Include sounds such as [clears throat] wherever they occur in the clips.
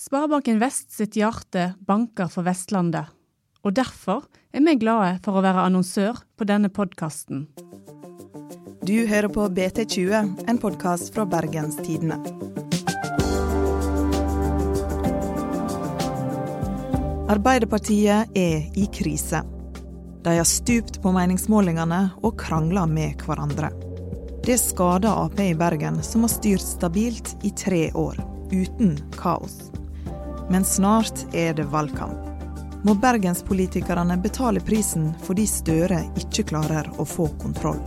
Sparebanken Vest sitt hjerte banker for Vestlandet, og derfor er vi glade for å være annonsør på denne podkasten. Du hører på BT20, en podkast fra Bergens Tidende. Arbeiderpartiet er i krise. De har stupt på meningsmålingene og krangler med hverandre. Det skader Ap i Bergen, som har styrt stabilt i tre år, uten kaos. Men snart er det valgkamp. Må bergenspolitikerne betale prisen fordi Støre ikke klarer å få kontroll.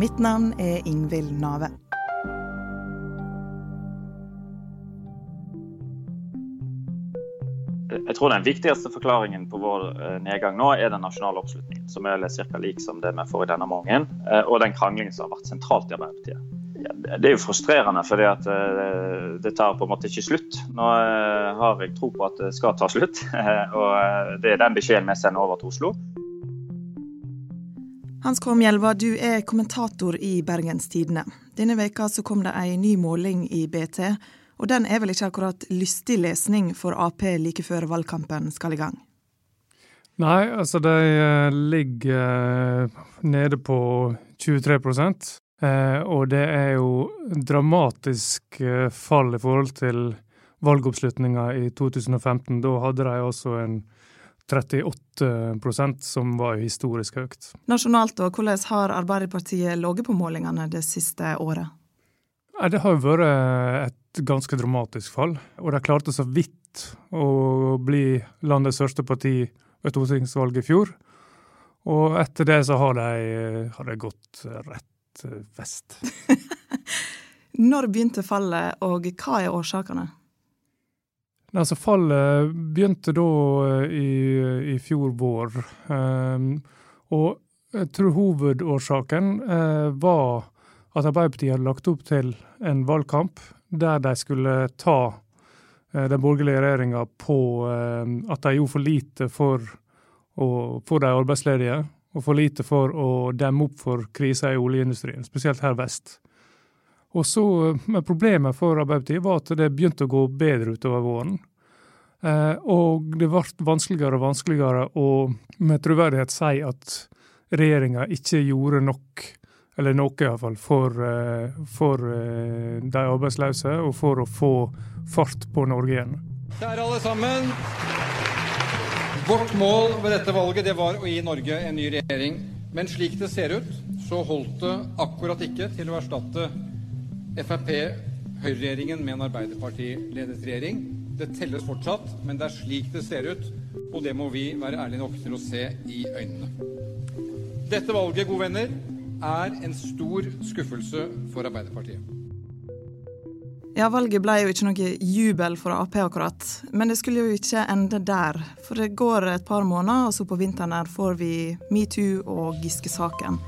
Mitt navn er Ingvild Nave. Jeg tror den viktigste forklaringen på vår eh, nedgang nå er den nasjonale oppslutningen, som er ca. lik som det vi får i denne morgenen, eh, og den kranglingen som har vært sentralt i Arbeiderpartiet. Det er jo frustrerende, fordi at eh, det tar på en måte ikke slutt. Nå har jeg tro på at det skal ta slutt, [laughs] og det er den beskjeden vi sender over til Oslo. Hans K. Mjelva, du er kommentator i Bergens Tidende. Denne veka så kom det en ny måling i BT og den er vel ikke akkurat lystig lesning for Ap like før valgkampen skal i gang? Nei, altså de eh, ligger eh, nede på 23 eh, og det er jo dramatisk fall i forhold til valgoppslutninga i 2015. Da hadde de også en 38% som var historisk høyt. Nasjonalt, da, hvordan har Arbeiderpartiet ligget på målingene det siste året? Det har jo vært et ganske dramatisk fall, og de klarte så vidt å bli landets største parti ved stortingsvalget i fjor. Og etter det så har de, har de gått rett vest. [laughs] Når begynte fallet, og hva er årsakene? Altså, fallet begynte da i, i fjor vår. Um, og jeg tror hovedårsaken uh, var at Arbeiderpartiet hadde lagt opp til en valgkamp der de skulle ta eh, den borgerlige regjeringa på eh, at de gjorde for lite for, å, for de arbeidsledige, og for lite for å demme opp for krisa i oljeindustrien, spesielt her vest. Og så, men Problemet for Arbeiderpartiet var at det begynte å gå bedre utover våren. Eh, og det ble vanskeligere og vanskeligere å med troverdighet si at regjeringa ikke gjorde nok eller noe iallfall, for, eh, for eh, de arbeidsløse, og for å få fart på Norge igjen. Kjære alle sammen. Vårt mål ved dette valget det var å gi Norge en ny regjering. Men slik det ser ut, så holdt det akkurat ikke til å erstatte Frp-høyreregjeringen med en Arbeiderparti-ledet regjering. Det telles fortsatt, men det er slik det ser ut, og det må vi være ærlige nok til å se i øynene. Dette valget, gode venner, er en stor skuffelse for Arbeiderpartiet. Ja, Valget ble jo ikke noe jubel for Ap akkurat, men det skulle jo ikke ende der. For det går et par måneder, og så på vinteren her får vi metoo og Giske-saken.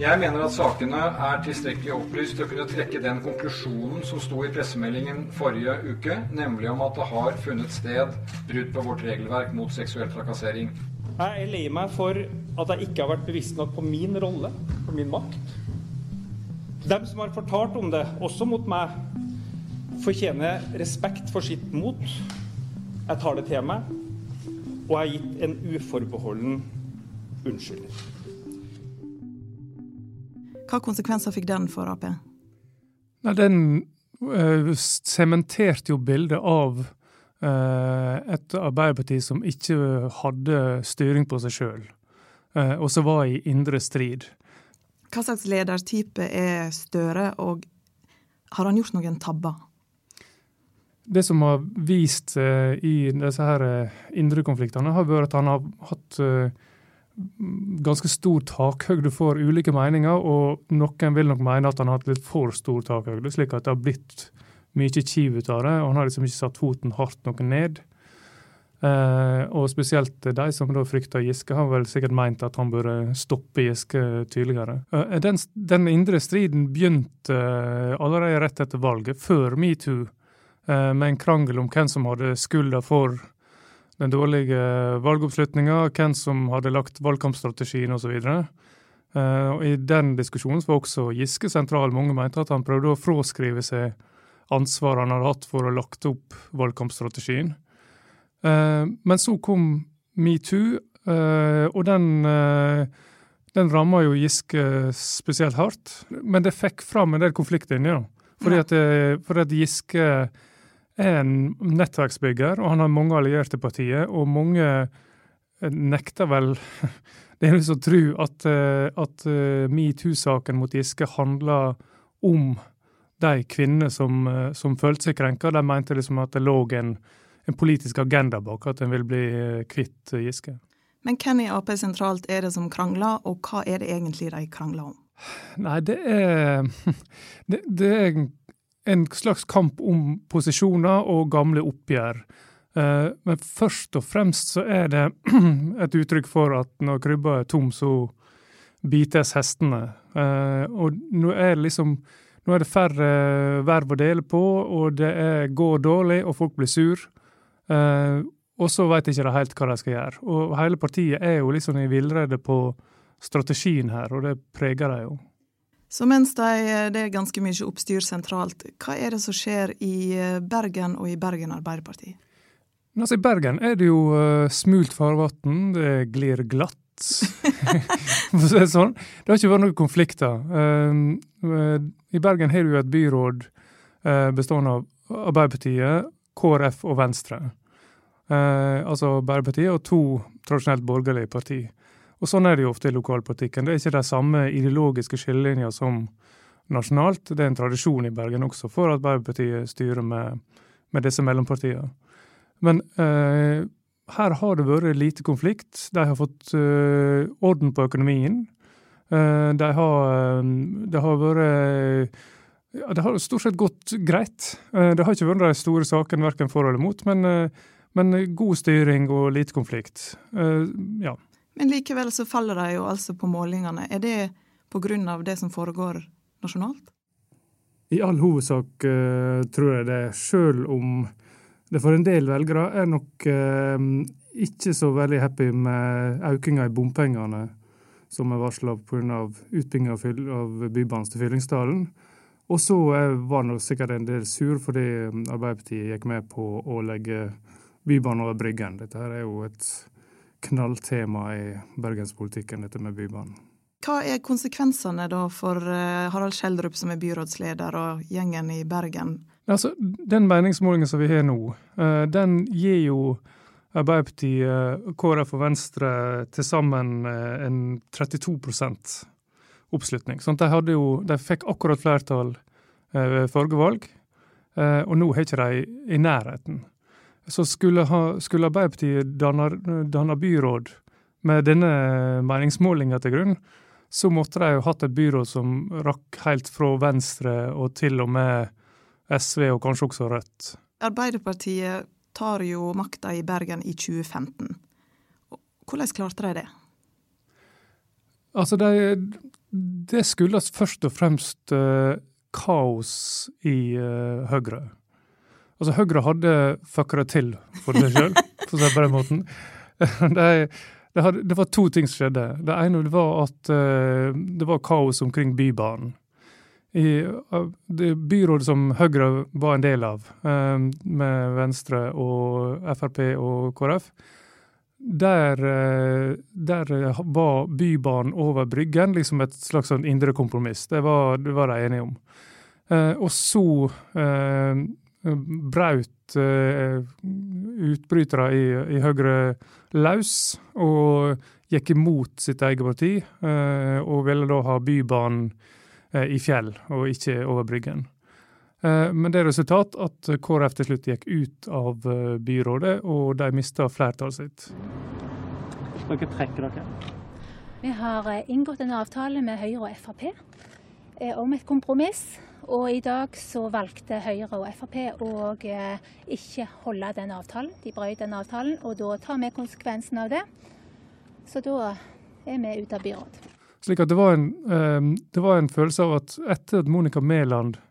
Jeg mener at sakene er tilstrekkelig opplyst til å kunne trekke den konklusjonen som sto i pressemeldingen forrige uke, nemlig om at det har funnet sted brudd på vårt regelverk mot seksuell trakassering. Jeg er lei meg for at jeg ikke har vært bevisst nok på min rolle, på min makt. Dem som har fortalt om det, også mot meg, fortjener respekt for sitt mot. Jeg tar det til meg, og jeg har gitt en uforbeholden unnskyldning. Hva konsekvenser fikk den for Ap? Nei, Den uh, sementerte jo bildet av Eh, et Arbeiderparti som ikke hadde styring på seg sjøl, eh, og som var i indre strid. Hva slags ledertype er Støre, og har han gjort noen tabber? Det som har vist seg i disse her eh, indre konfliktene, har vært at han har hatt ganske stor takhøyde for ulike meninger, og noen vil nok mene at han har hatt litt for stor takhøyde, slik at det har blitt mye kiv ut av det, og han har liksom ikke satt foten hardt noe ned. Eh, og spesielt de som da frykter Giske, har vel sikkert meint at han burde stoppe Giske tydeligere. Eh, den, den, indre striden begynte eh, allerede rett etter valget, før metoo, med en krangel om hvem som hadde skylda for den dårlige valgoppslutninga, hvem som hadde lagt valgkampstrategien osv. Og I den diskusjonen var også Giske sentral. Mange mente at han prøvde å fraskrive seg ansvaret han hadde hatt for å lagt opp valgkampstrategien. Men så kom metoo, og den, den ramma jo Giske spesielt hardt. Men det fikk fram en del konflikter inni. Fordi at, fordi at Giske er en nettverksbygger, og han har mange allierte partier. Og mange nekter vel [laughs] Det er lyst til å tro at, at metoo-saken mot Giske handler om de kvinnene som, som følte seg krenka. De mente liksom at det lå en, en politisk agenda bak at en vil bli kvitt Giske. Men hvem i Ap sentralt er det som krangler, og hva er det egentlig de krangler om? Nei, det er, [laughs] det, det er en slags kamp om posisjoner og gamle oppgjør. Men først og fremst så er det [clears throat] et uttrykk for at når krybba er tom, så bites hestene. Og nå er det liksom nå er det færre verv å dele på, og det er, går dårlig, og folk blir sur. Og så veit ikke de helt hva de skal gjøre. Og hele partiet er jo liksom i villrede på strategien her, og det preger de jo. Så mens de, det er ganske mye oppstyr sentralt, hva er det som skjer i Bergen og i Bergen Arbeiderparti? Altså, I Bergen er det jo smult farvann, det glir glatt. [laughs] Det sånn. Det har ikke vært noen konflikter. I Bergen har du jo et byråd bestående av Arbeiderpartiet, KrF og Venstre. altså Arbeiderpartiet og to tradisjonelt borgerlige partier. Og sånn er det jo ofte i lokalpolitikken. Det er ikke de samme ideologiske skillelinjer som nasjonalt. Det er en tradisjon i Bergen også for at Arbeiderpartiet styrer med, med disse mellompartiene. Men eh, her har det vært lite konflikt. De har fått eh, orden på økonomien. Eh, de har, det har vært ja, Det har stort sett gått greit. det har ikke vært de store sakene verken for eller mot, men, men god styring og lite konflikt. ja. Men likevel så faller de jo altså på målingene. Er det pga. det som foregår nasjonalt? I all hovedsak uh, tror jeg det, sjøl om det for en del velgere er nok uh, ikke så veldig happy med økninga i bompengene som er varsla pga. utbygging av Bybanen til Fyllingsdalen. Og så var det sikkert en del sur fordi Arbeiderpartiet gikk med på å legge Bybanen over Bryggen. Dette her er jo et knalltema i bergenspolitikken, dette med Bybanen. Hva er konsekvensene da for eh, Harald Schjelderup som er byrådsleder og gjengen i Bergen? Altså, Den meningsmålingen som vi har nå, eh, den gir jo Arbeiderpartiet, KrF og Venstre til sammen eh, en 32 oppslutning. Sånn, de, hadde jo, de fikk akkurat flertall ved forrige valg, og nå har ikke de i nærheten. Så skulle, ha, skulle Arbeiderpartiet danne byråd med denne meningsmålinga til grunn, så måtte de jo hatt et byråd som rakk helt fra Venstre og til og med SV, og kanskje også Rødt. Arbeiderpartiet tar jo makta i Bergen i 2015. Hvordan klarte de det? Altså, de, det skyldes først og fremst uh, kaos i uh, Høyre. Altså, Høyre hadde fucka det til for seg sjøl, for å si det på den måten. [laughs] Det, det, hadde, det, var to ting som skjedde. Det ene var at uh, det var kaos omkring Bybanen. I det byrådet som Høyre var en del av, med Venstre og Frp og KrF, der, der, var Bybanen over Bryggen liksom et slags sånn indre kompromiss. Det var, det var de enige om. og så braut uh, utbrytere i, i Høyre løs og gikk imot sitt eget parti, og ville da ha Bybanen i fjell og ikke over Bryggen. Men det er resultat at KrF til slutt gikk ut av byrådet, og de mista flertallet sitt. Dere trekker dere? Vi har inngått en avtale med Høyre og Frp om et kompromiss og i dag så valgte Høyre og Frp å eh, ikke holde den avtalen. De brøt den avtalen, og da tar vi konsekvensen av det. Så da er vi ute av byråd. Slik at det var, en, eh, det var en følelse av at etter at Monica Mæland eh,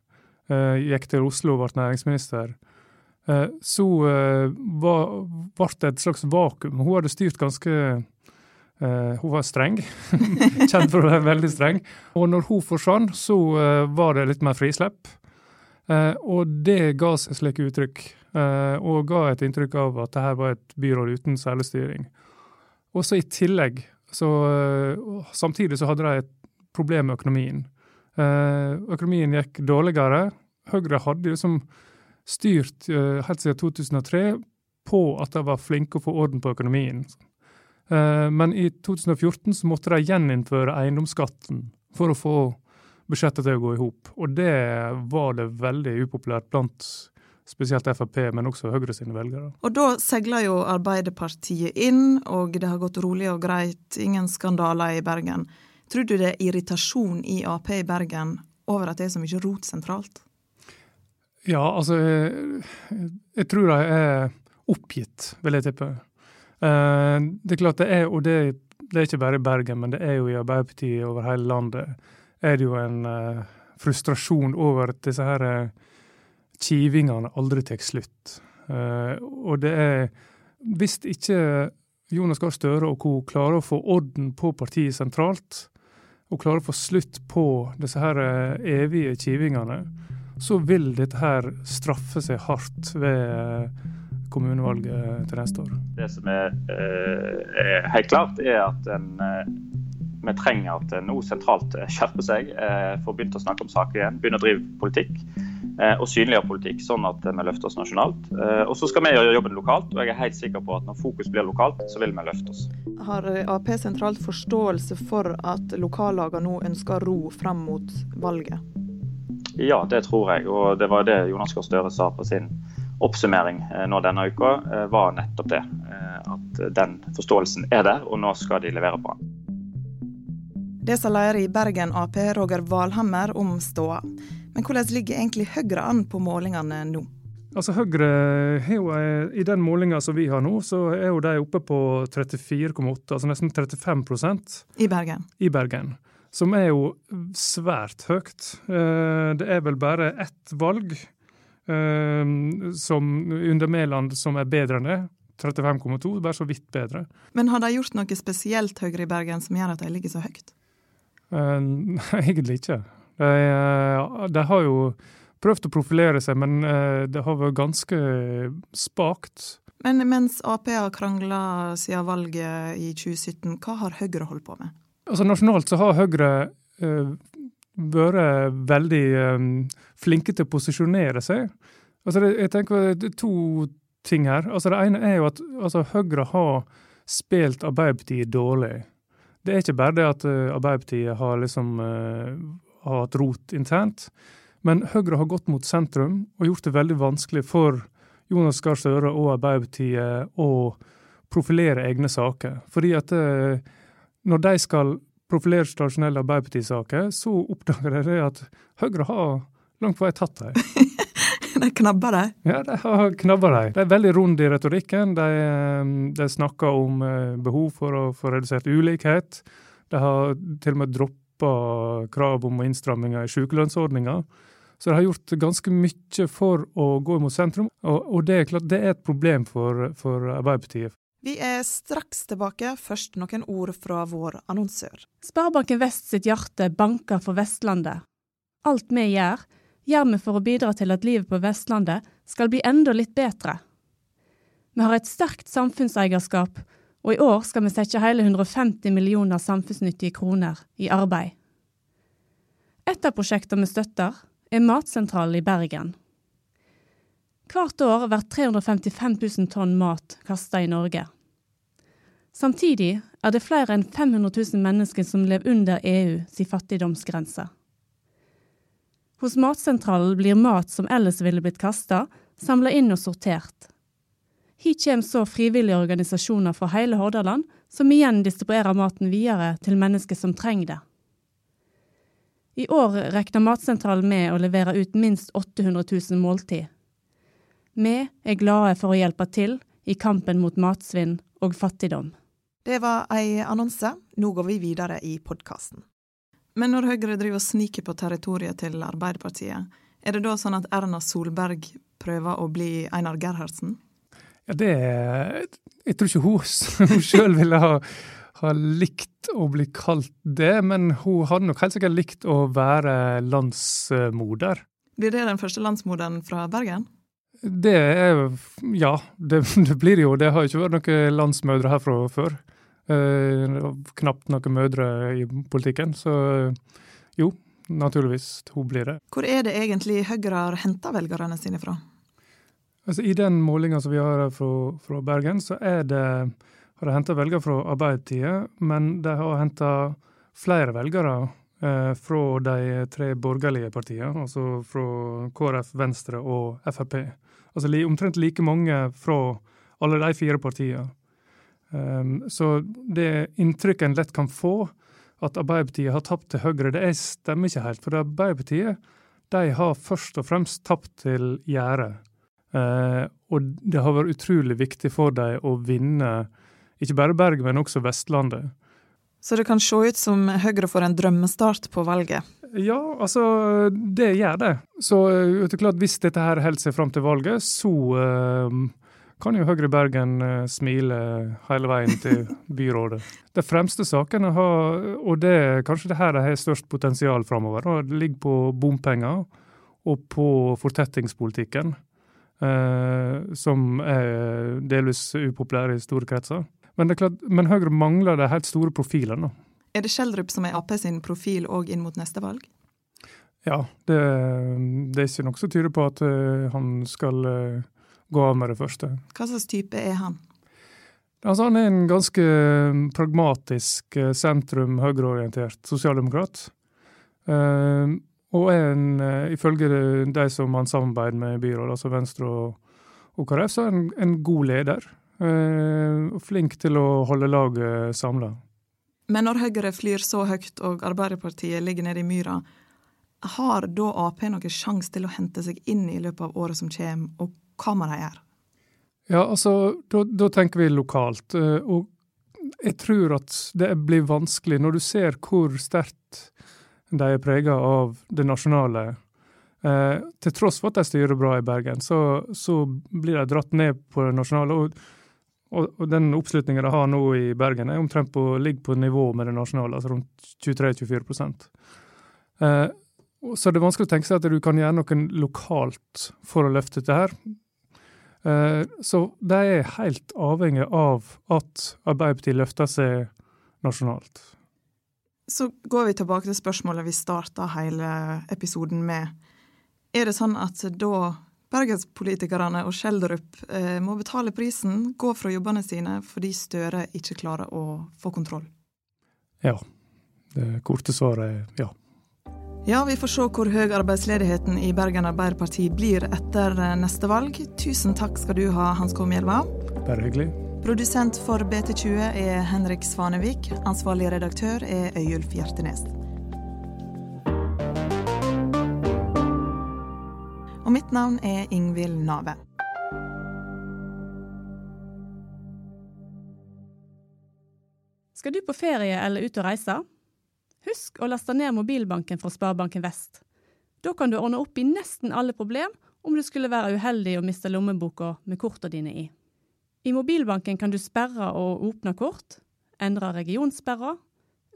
gikk til Oslo og ble næringsminister, så ble det et slags vakuum. Hun hadde styrt ganske hun var streng. [laughs] Kjent for å være veldig streng. Og når hun forsvant, så var det litt mer frislepp. Og det ga seg slike uttrykk. og ga et inntrykk av at dette var et byråd uten særlig styring. Og så i tillegg, så Samtidig så hadde de et problem med økonomien. Økonomien gikk dårligere. Høyre hadde liksom styrt helt siden 2003 på at de var flinke å få orden på økonomien. Eh, men i 2014 så måtte de gjeninnføre eiendomsskatten for å få budsjettet til å gå i hop. Og det var det veldig upopulært blant spesielt Frp, men også Høyre sine velgere. Og da seiler jo Arbeiderpartiet inn, og det har gått rolig og greit, ingen skandaler i Bergen. Tror du det er irritasjon i Ap i Bergen over at det er så mye rot sentralt? Ja, altså Jeg, jeg tror de er oppgitt, vil jeg tippe. Eh, det er klart det er, og det, det, er ikke bare i Bergen, men det er jo i Arbeiderpartiet over hele landet, er det jo en uh, frustrasjon over at disse her uh, kivingene aldri tar slutt. Og det er Hvis ikke Jonas Gahr Støre og co. klarer å få orden på partiet sentralt, og klarer å få slutt på disse her evige kivingene, så vil dette her straffe seg hardt ved kommunevalget til neste år? Det som er, eh, er helt klart, er at en, eh, vi trenger at nå sentralt skjerper seg, eh, får begynt å snakke om saker igjen, begynne å drive politikk. Og synliggjøre politikk, sånn at vi løfter oss nasjonalt. Og så skal vi gjøre jobben lokalt, og jeg er helt sikker på at når fokus blir lokalt, så vil vi løfte oss. Har Ap sentralt forståelse for at lokallagene nå ønsker ro frem mot valget? Ja, det tror jeg. Og det var det Jonas Gahr Støre sa på sin oppsummering eh, nå denne uka, eh, var nettopp det. Eh, at den forståelsen er der, og nå skal de levere på den. Det sa leder i Bergen Ap, Roger Valhammer, om ståa. Men hvordan ligger egentlig Høyre an på målingene nå? Altså Høyre jo, I den målinga som vi har nå, så er jo de oppe på 34,8, altså nesten 35% I Bergen? I Bergen. Som er jo svært høyt. Det er vel bare ett valg Ehm, som under Mæland som er bedre enn det. 35,2, bare så vidt bedre. Men har de gjort noe spesielt Høyre i Bergen som gjør at de ligger så høyt? Uh, [laughs] egentlig ikke. De, uh, har jo prøvd å profilere seg, men uh, det har vært ganske spakt. Men mens Ap har krangla siden valget i 2017, hva har Høyre holdt på med? Altså Nasjonalt så har Høyre vært veldig um, flinke til å posisjonere seg. Altså det, jeg tenker det er to ting her. Altså Det ene er jo at altså Høyre har spilt Arbeiderpartiet dårlig. Det er ikke bare det at uh, Arbeiderpartiet har liksom uh, har hatt rot internt, men Høyre har gått mot sentrum og gjort det veldig vanskelig for Jonas Gahr Støre og Arbeiderpartiet å profilere egne saker. Fordi at uh, når de skal profilere stasjonelle Arbeiderparti-saker, så oppdager de at Høyre har langt på vei tatt dem. [laughs] de knabber dem? Ja, de har knabba dem. De er veldig runde i retorikken. De, eh, de, snakker om eh, behov for å få redusert ulikhet. De har til og med droppa krav om innstramminger i sykelønnsordninga. Så de har gjort ganske mye for å gå mot sentrum, og, og det, er klart, det er et problem for, for Arbeiderpartiet. Vi er straks tilbake, først noen ord fra vår annonsør. Sparebanken Vest sitt hjerte banker for Vestlandet. Alt vi gjør, gjør vi for å bidra til at livet på Vestlandet skal bli enda litt bedre. Vi har et sterkt samfunnseierskap, og i år skal vi sette hele 150 millioner samfunnsnyttige kroner i arbeid. Et av prosjektene vi støtter, er Matsentralen i Bergen. Hvert år blir 355 000 tonn mat kasta i Norge. Samtidig er det flere enn 500 000 mennesker som lever under EU sin fattigdomsgrense. Hos Matsentralen blir mat som ellers ville blitt kasta, samla inn og sortert. Hit kommer så frivillige organisasjoner fra hele Hordaland, som igjen distribuerer maten videre til mennesker som trenger det. I år regner Matsentralen med å levere ut minst 800 000 måltid vi er glade for å hjelpe til i kampen mot matsvinn og fattigdom. Det var ei annonse. Nå går vi videre i podkasten. Men når Høyre driver og sniker på territoriet til Arbeiderpartiet, er det da sånn at Erna Solberg prøver å bli Einar Gerhardsen? Ja, det Jeg tror ikke hun, [laughs] hun sjøl ville ha, ha, likt å bli kalt det, men hun hadde nok helt sikkert likt å være landsmoder. Blir det den første landsmoderen fra Bergen? Det er Ja, det, [laughs] det blir jo. Det har ikke vært noen landsmødre herfra før. Eh, knapt noen mødre i politikken, så jo, naturligvis. Hun blir det. Hvor er det egentlig Høyre har henta velgerne sine fra? Altså, I den målinga som vi har fra, fra Bergen, så det, har de henta velgere fra Arbeiderpartiet, men de har henta flere velgere eh, fra de tre borgerlige partiene, altså fra KrF, Venstre og Frp. Altså omtrent like mange fra alle de fire partiene. Um, så det inntrykket en lett kan få, at Arbeiderpartiet har tapt til Høyre, det stemmer ikke helt. For Arbeiderpartiet de har først og fremst tapt til gjerdet. Uh, og det har vært utrolig viktig for dem å vinne ikke bare Bergen, men også Vestlandet. Så det kan se ut som Høyre får en drømmestart på valget? Ja, altså det gjør det. Så det er klart, hvis dette her holder seg fram til valget, så eh, kan jo Høyre Bergen uh, smile hele veien til [laughs] byrådet. De fremste sakene har, og det er kanskje det her de har størst potensial framover, det ligger på bompenger og på fortettingspolitikken, som er delvis upopulære i store kretser. Men, det er klart, men Høyre mangler de helt store profilene. Er det Schjelderup som er Ap sin profil òg inn mot neste valg? Ja, det, det er ikke noe som tyder på at uh, han skal uh, gå av med det første. Hva slags type er han? Altså, han er en ganske pragmatisk, eh, sentrum, høyreorientert sosialdemokrat. Og er en, uh, ifølge de som han samarbeider med i byrådet, altså Venstre og, og KrF, så er han en, en god leder. og flink til å holde laget samla. Men når Høyre flyr så høyt og Arbeiderpartiet ligger nede i myra, har da Ap noen sjanse til å hente seg inn i løpet av året som kommer, og hva må de gjøre? Ja, altså, da, tenker vi lokalt. Eh, og jeg tror at det blir vanskelig når du ser hvor sterkt de er prega av det nasjonale. Eh, til tross for at de styrer bra i Bergen, så, så blir de dratt ned på det nasjonale. Og, og, og den oppslutninga de har nå i Bergen, er omtrent på, ligger på nivå med det nasjonale, altså rundt 23-24 eh, Så det er vanskelig å tenke seg at du kan gjøre noe lokalt for å løfte dette her. Eh, så de er helt avhengig av at Arbeiderpartiet løfter seg nasjonalt. Så går vi tilbake til spørsmålet vi starta hele episoden med. Er det sånn at da bergenspolitikerne og Schjelderup eh, må betale prisen, gå fra jobbene sine, fordi Støre ikke klarer å få kontroll? Ja. Det korte svaret er ja. Ja, vi får se hvor høy arbeidsledigheten i Bergen Arbeiderparti blir etter eh, neste valg. Tusen takk skal du ha, Hans K. Mjelva. Bare hyggelig. Produsent for BT20 er Henrik Svanevik. Ansvarlig redaktør er Øyulf Hjertenes. Og mitt navn er Ingvild Nave. Skal du på ferie eller ut og reise? Husk å laste ned mobilbanken fra Sparebanken Vest. Da kan du ordne opp i nesten alle problem om du skulle være uheldig og miste lommeboka med kortene dine i. I mobilbanken kan du sperre og åpne kort, endre regionsperrer,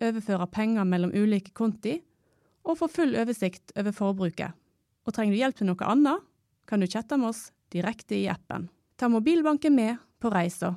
overføre penger mellom ulike konti og få full oversikt over forbruket. Og trenger du hjelp til noe annet, kan du chatte med oss direkte i appen. Ta mobilbanken med på reisa.